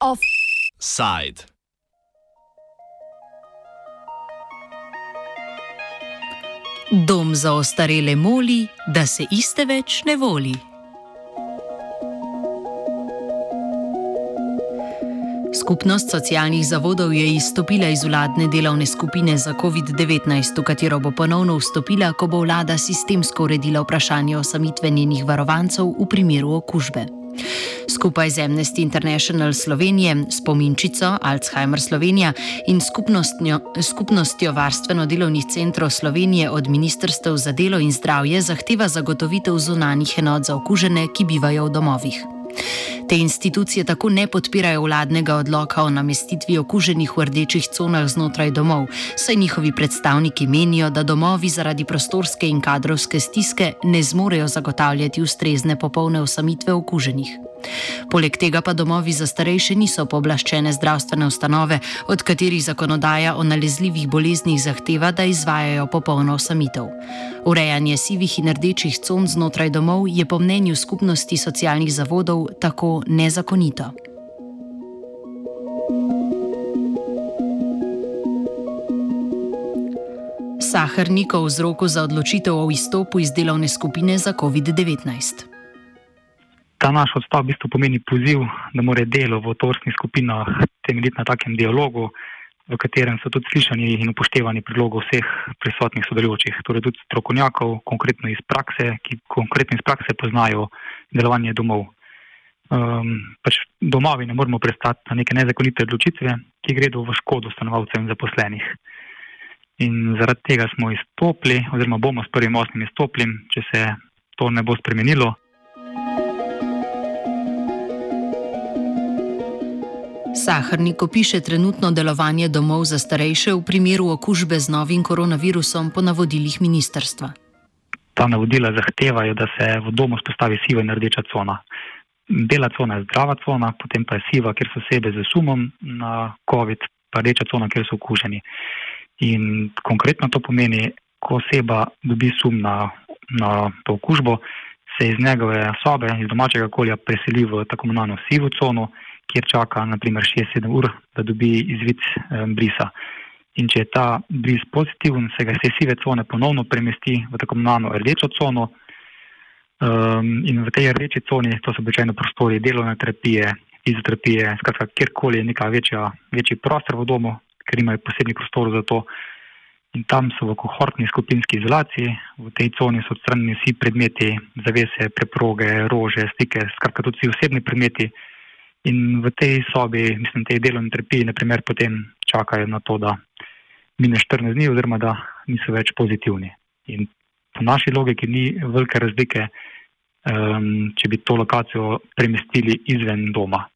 Offside. Dom za ostarele moli, da se iste več ne voli. Skupnost socialnih zavodov je izstopila iz vladne delovne skupine za COVID-19, v katero bo ponovno vstopila, ko bo vlada sistemsko uredila vprašanje osamitve njenih varovancev v primeru okužbe. Skupaj z Amnesty International Slovenije, spominčico Alzheimer Slovenija in skupnostjo varstveno-delovnih centrov Slovenije od Ministrstev za delo in zdravje zahteva zagotovitev zunanih enot za okužene, ki bivajo v domovih. Te institucije tako ne podpirajo vladnega odloka o namestitvi okuženih v rdečih conah znotraj domov, saj njihovi predstavniki menijo, da domovi zaradi prostorske in kadrovske stiske ne zmorejo zagotavljati ustrezne popolne osamitve okuženih. Poleg tega pa domovi za starejše niso pooblaščene zdravstvene ustanove, od katerih zakonodaja o nalezljivih boleznih zahteva, da izvajajo popolno osamitev. Urejanje sivih in rdečih con znotraj domov je po mnenju skupnosti socialnih zavodov tako nezakonito. Sahrnikov vzroku za odločitev o izstopu iz delovne skupine za COVID-19 ta naš odstav v bistvu pomeni poziv, da mora delo v tovrstnih skupinah temeljiti na takem dialogu, v katerem so tudi slišani in upoštevani predlogi vseh prisotnih sodelujočih, torej tudi strokovnjakov, konkretno iz prakse, ki konkretno iz prakse poznajo delovanje domov. Um, pač domovi ne moramo prestati na neke nezakonite odločitve, ki gredo v škodo stanovalcev in zaposlenih. In zaradi tega smo izstopili, oziroma bomo s prvim osmim izstopili, če se to ne bo spremenilo. Sahrnik opiše trenutno delovanje domov za starejše v primeru okužbe z novim koronavirusom po navodilih ministerstva. Ta navodila zahtevajo, da se v domu spostavi siva in rdeča cona. Bela cona je zdrava cona, potem pa je siva, kjer so osebe z sumom na COVID, pa rdeča cona, kjer so okuženi. In konkretno to pomeni, ko oseba dobi sum na, na to okužbo, se iz njegove sobe, iz domačega okolja preseli v tako imenovano sivo cono kjer čaka naprimer 6-7 ur, da dobi izvid um, brisa. In če je ta bris pozitiven, se ga iz te sive cone ponovno premesti v tako imenovano rdečo cono. Um, in v tej rdeči coni, to so običajno prostori delovne terapije, fizioterapije, skratka, kjerkoli je neka večja, večji prostor v domu, ker imajo posebni prostor za to. In tam so v kohortni skupinski izolaciji, v tej coni so odstranjeni vsi predmeti, zavese, preproge, rože, stike, skratka tudi vsi osebni predmeti, In v tej sobi, mislim, tej delovni terapiji, naprimer, potem čakajo na to, da mine 14 dni, oziroma da niso več pozitivni. In po naši logiki ni velike razlike, um, če bi to lokacijo premestili izven doma.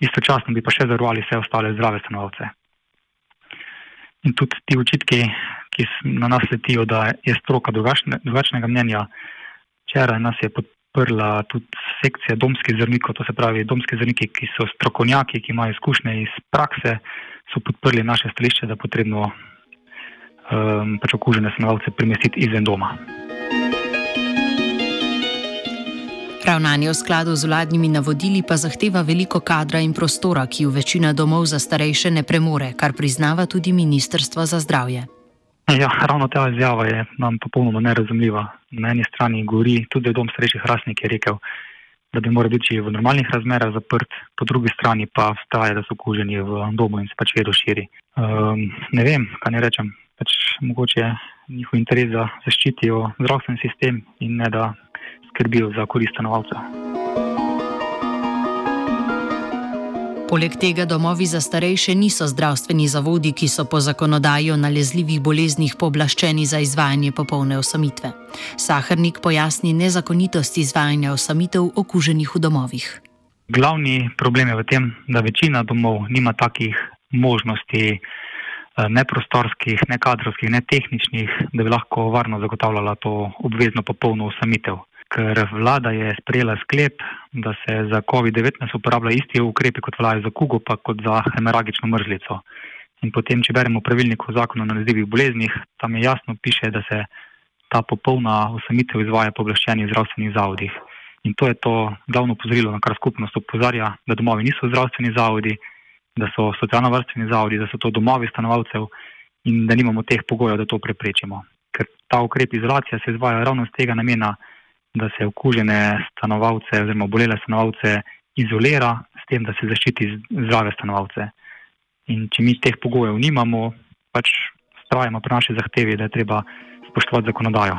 Istočasno bi pa še zarovali vse ostale zdrave stanovalce. In tudi ti očitki, ki na nas letijo, da je stroka drugačnega mnenja, včeraj nas je podprl odprla tudi sekcija domskih zdravnikov, to se pravi domski zdravniki, ki so strokovnjaki, ki imajo izkušnje iz prakse, so podprli naše stališče, da je potrebno um, pač okužene stanovalce premestiti izven doma. Ravnanje v skladu z vladnimi navodili pa zahteva veliko kadra in prostora, ki v večina domov za starejše ne premore, kar priznava tudi Ministrstvo za zdravje. Ja, ravno ta izjava je nam popolnoma nerazumljiva. Na eni strani govori tudi dom starejših rasnik, je rekel, da bi moral biti v normalnih razmerah zaprt, po drugi strani pa vstaje, da so okuženi v domu in se pač vedo širi. Um, ne vem, kaj ne rečem. Pač mogoče njihov interes za zaščitijo zdravstveni sistem in ne da skrbijo za korist stanovalcev. Poleg tega domovi za starejše niso zdravstveni zavodi, ki so po zakonodaji o nalezljivih boleznih pooblaščeni za izvajanje popolne osamitve. Sahrnik pojasni nezakonitost izvajanja osamitev okuženih v domovih. Glavni problem je v tem, da večina domov nima takih možnosti, eh, ne prostorskih, ne kadrovskih, ne tehničnih, da bi lahko varno zagotavljala to obvezno popolno osamitev ker vlada je sprejela sklep, da se za COVID-19 uporablja isti ukrepi kot vlajo za kugo, pa kot za hemeragično mrzlico. In potem, če beremo pravilnik o zakonu o nalezljivih boleznih, tam je jasno piše, da se ta popolna osamitev izvaja po oblaščenih zdravstvenih zavodih. In to je to glavno pozorilo, na kar skupnost opozarja, da domovi niso zdravstveni zavodi, da so socialno-varstveni zavodi, da so to domovi stanovalcev in da nimamo teh pogojev, da to preprečimo. Ker ta ukrep izolacije se izvaja ravno z tega namena, da se okužene stanovalce oziroma bolele stanovalce izolira, s tem, da se zaščiti zdrave stanovalce. In če mi teh pogojev nimamo, pač strajamo pri naši zahtevi, da je treba spoštovati zakonodajo.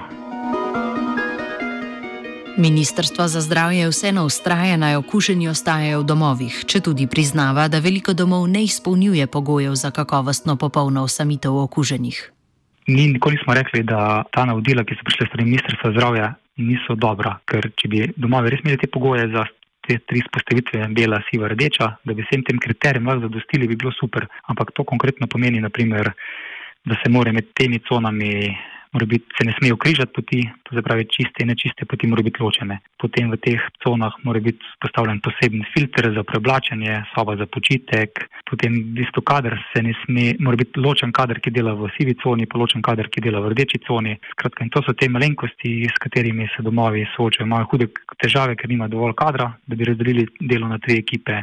Ministrstvo za zdravje vseeno ustraja, naj okuženi ostajajo v domovih, če tudi priznava, da veliko domov ne izpolnjuje pogojev za kakovostno popolno osamitev okuženih. Mi nikoli nismo rekli, da ta navodila, ki so prišle strani ministrstva za zdravje, niso dobra, ker če bi domovi res imeli te pogoje za te tri spostavitve, bela, siva, rdeča, da bi vsem tem kriterijem lahko zadostili, bi bilo super. Ampak to konkretno pomeni, naprimer, da se more med temi conami biti, se ne smejo križati poti, to se pravi čiste in nečiste poti morajo biti ločene. Potem v teh conah mora biti postavljen poseben filter za preoblačanje, soba za počitek, potem v bistvu kader se ne sme, mora biti ločen kader, ki dela v sivi coni, pa ločen kader, ki dela v rdeči coni. Skratka, in to so te malenkosti, s katerimi se domovi soočajo. Imajo hude težave, ker nima dovolj kadra, da bi razdelili delo na tri ekipe.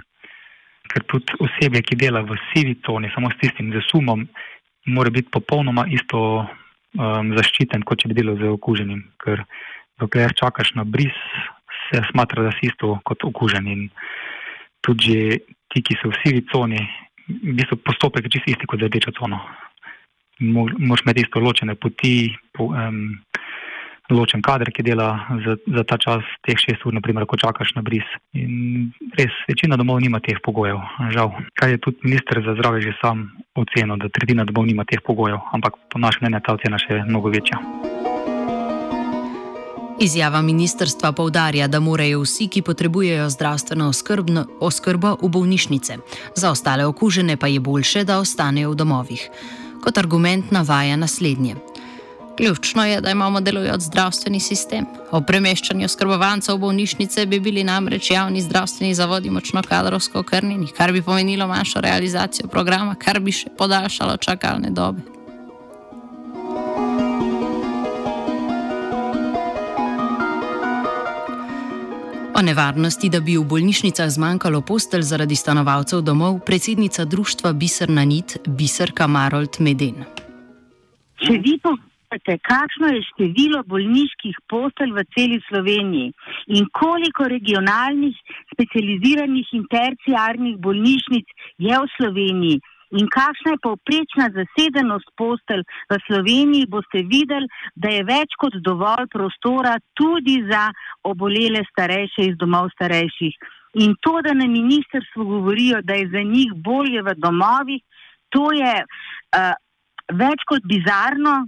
Ker tudi osebje, ki dela v sivi coni, samo s tistim zasumom, mora biti popolnoma isto um, zaščiten, kot če bi delal z okuženim. Ker dokler čakaš na bris, se smatra, da si isto kot okužen. In tudi ti, ki so v sivi coni, v bistvu postopek je čisto isti kot za rdečo cono. Moš imeti isto ločene poti, po, um, ločen kader, ki dela za, za ta čas, teh šest ur, naprimer, ko čakaš na bris. In res, večina domov nima teh pogojev, žal. Kaj je tudi minister za zdravje že sam ocenil, da tretjina domov nima teh pogojev, ampak po našem mnenju je ta ocena še mnogo večja. Izjava ministrstva povdarja, da morajo vsi, ki potrebujejo zdravstveno oskrbno, oskrbo, v bolnišnice. Za ostale okužene pa je boljše, da ostanejo v domovih. Kot argument navaja naslednje. Ključno je, da imamo delujoč zdravstveni sistem. O premeščanju skrbovancev v bolnišnice bi bili namreč javni zdravstveni zavodi močno kadrovsko okrnjeni, kar bi pomenilo manjšo realizacijo programa, kar bi še podaljšalo čakalne dobe. O nevarnosti, da bi v bolnišnicah zmanjkalo postelj zaradi stanovalcev domov, predsednica društva Biserna Nit, Biserka Marold Meden. Če vi Veste, kakšno je število bolniških postelj v celi Sloveniji in koliko regionalnih, specializiranih in terciarnih bolnišnic je v Sloveniji in kakšna je povprečna zasedenost postelj v Sloveniji, boste videli, da je več kot dovolj prostora tudi za obolele starejše iz domov starejših. In to, da na ministrstvu govorijo, da je za njih bolje v domovih, to je uh, več kot bizarno,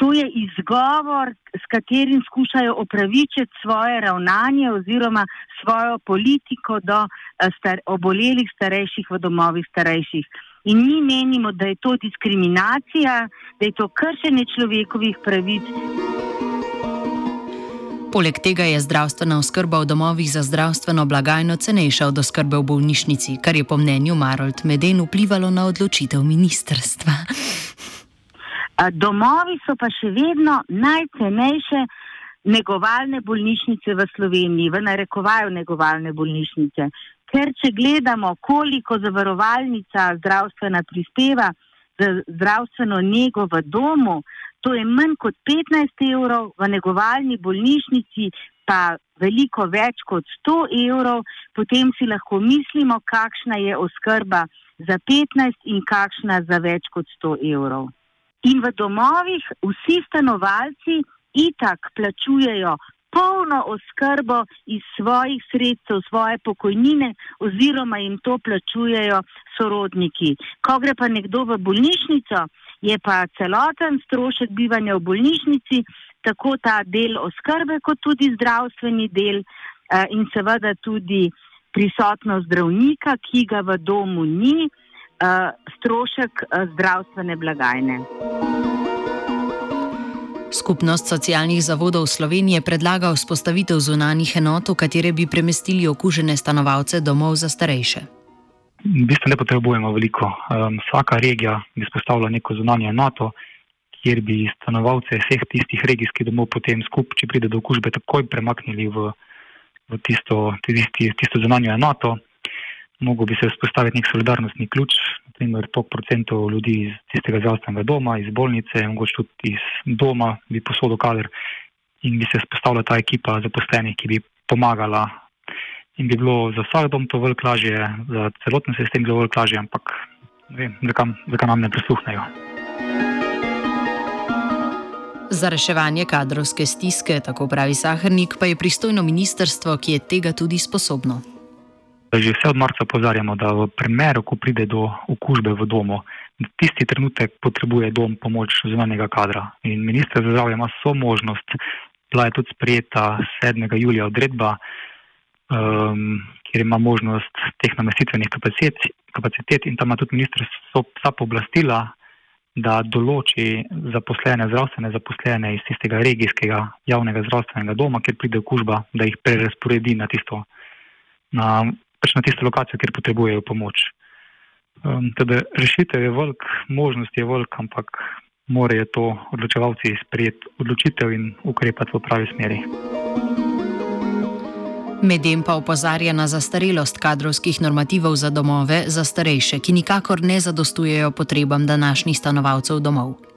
To je izgovor, s katerim skušajo opravičiti svoje ravnanje oziroma svojo politiko do eh, star obolelih starejših v domovih starejših. In mi menimo, da je to diskriminacija, da je to kršenje človekovih pravic. Poleg tega je zdravstvena oskrba v domovih za zdravstveno blagajno cenejša od oskrbe v bolnišnici, kar je po mnenju Marold Meden vplivalo na odločitev ministrstva. Domovi so pa še vedno najcenejše negovalne bolnišnice v Sloveniji, v narekovaju negovalne bolnišnice. Ker če gledamo, koliko zavarovalnica zdravstvena prispeva za zdravstveno nego v domu, to je manj kot 15 evrov, v negovalni bolnišnici pa veliko več kot 100 evrov, potem si lahko mislimo, kakšna je oskrba za 15 in kakšna za več kot 100 evrov. In v domovih vsi stanovalci itak plačujejo polno oskrbo iz svojih sredstev, svoje pokojnine oziroma jim to plačujejo sorodniki. Ko gre pa nekdo v bolnišnico, je pa celoten strošek bivanja v bolnišnici, tako ta del oskrbe, kot tudi zdravstveni del eh, in seveda tudi prisotnost zdravnika, ki ga v domu ni. Eh, strošek eh, zdravstvene blagajne. Skupnost socialnih zavodov Slovenije predlaga vzpostavitev zunanih enot, v katere bi premestili okužene stanovalce domov za starejše. v bistvu ne potrebujemo veliko. Um, vsaka regija bi spostavila neko zunanje enoto, kjer bi stanovalce vseh tistih regijskih domov potem skupaj, če pride do okužbe, takoj premaknili v, v tisto, tisti, tisto zunanjo enoto. Mogo bi se vzpostaviti nek solidarnostni ključ, naprimer tok procentov ljudi iz tistega zdravstvenega doma, iz bolnice, mogoče tudi iz doma bi posodil kader in bi se vzpostavila ta ekipa zaposlenih, ki bi pomagala in bi bilo za vsak dom to veliko lažje, za celoten sistem bilo veliko lažje, ampak ne vem, zakaj, zakaj nam ne prisluhnejo. Za reševanje kadrovske stiske, tako pravi Sahrnik, pa je pristojno ministrstvo, ki je tega tudi sposobno. Že vse od marca pozarjamo, da v primeru, ko pride do okužbe v domu, tisti trenutek potrebuje dom pomoč zunanjega kadra. In ministr za zdravje ima so možnost, bila je tudi sprejeta 7. julija odredba, um, kjer ima možnost teh namestitvenih kapacitet, kapacitet in tam ima tudi ministrstvo vsa pooblastila, da določi zaposlene, zdravstvene zaposlene iz tistega regijskega javnega zdravstvenega doma, kjer pride okužba, da jih prerasporedi na tisto, na, pač na tisto lokacijo, kjer potrebujejo pomoč. Um, teda rešitev je velik, možnost je velik, ampak morajo to odločevalci sprejeti odločitev in ukrepati v pravi smeri. Medtem pa opozarja na zastarelost kadrovskih normativov za domove za starejše, ki nikakor ne zadostujejo potrebam današnjih stanovalcev domov.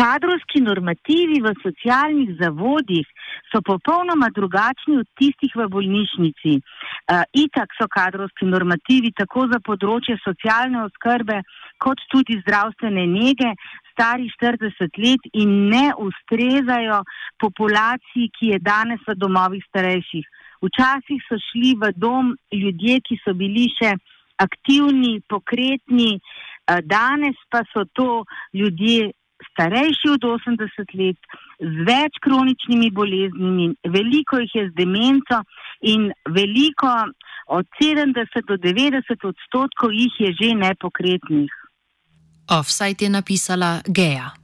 Kadrovski normativi v socialnih zavodih so popolnoma drugačni od tistih v bolnišnici. Uh, itak so kadrovski normativi tako za področje socialne oskrbe, kot tudi zdravstvene nege, stari 40 let in ne ustrezajo populaciji, ki je danes v domovih starejših. Včasih so šli v dom ljudje, ki so bili še aktivni, pokretni, eh, danes pa so to ljudje starejši od 80 let, z več kroničnimi boleznimi, veliko jih je z demenco in veliko, od 70 do 90 odstotkov jih je že nepokretnih. Offside je napisala Geja.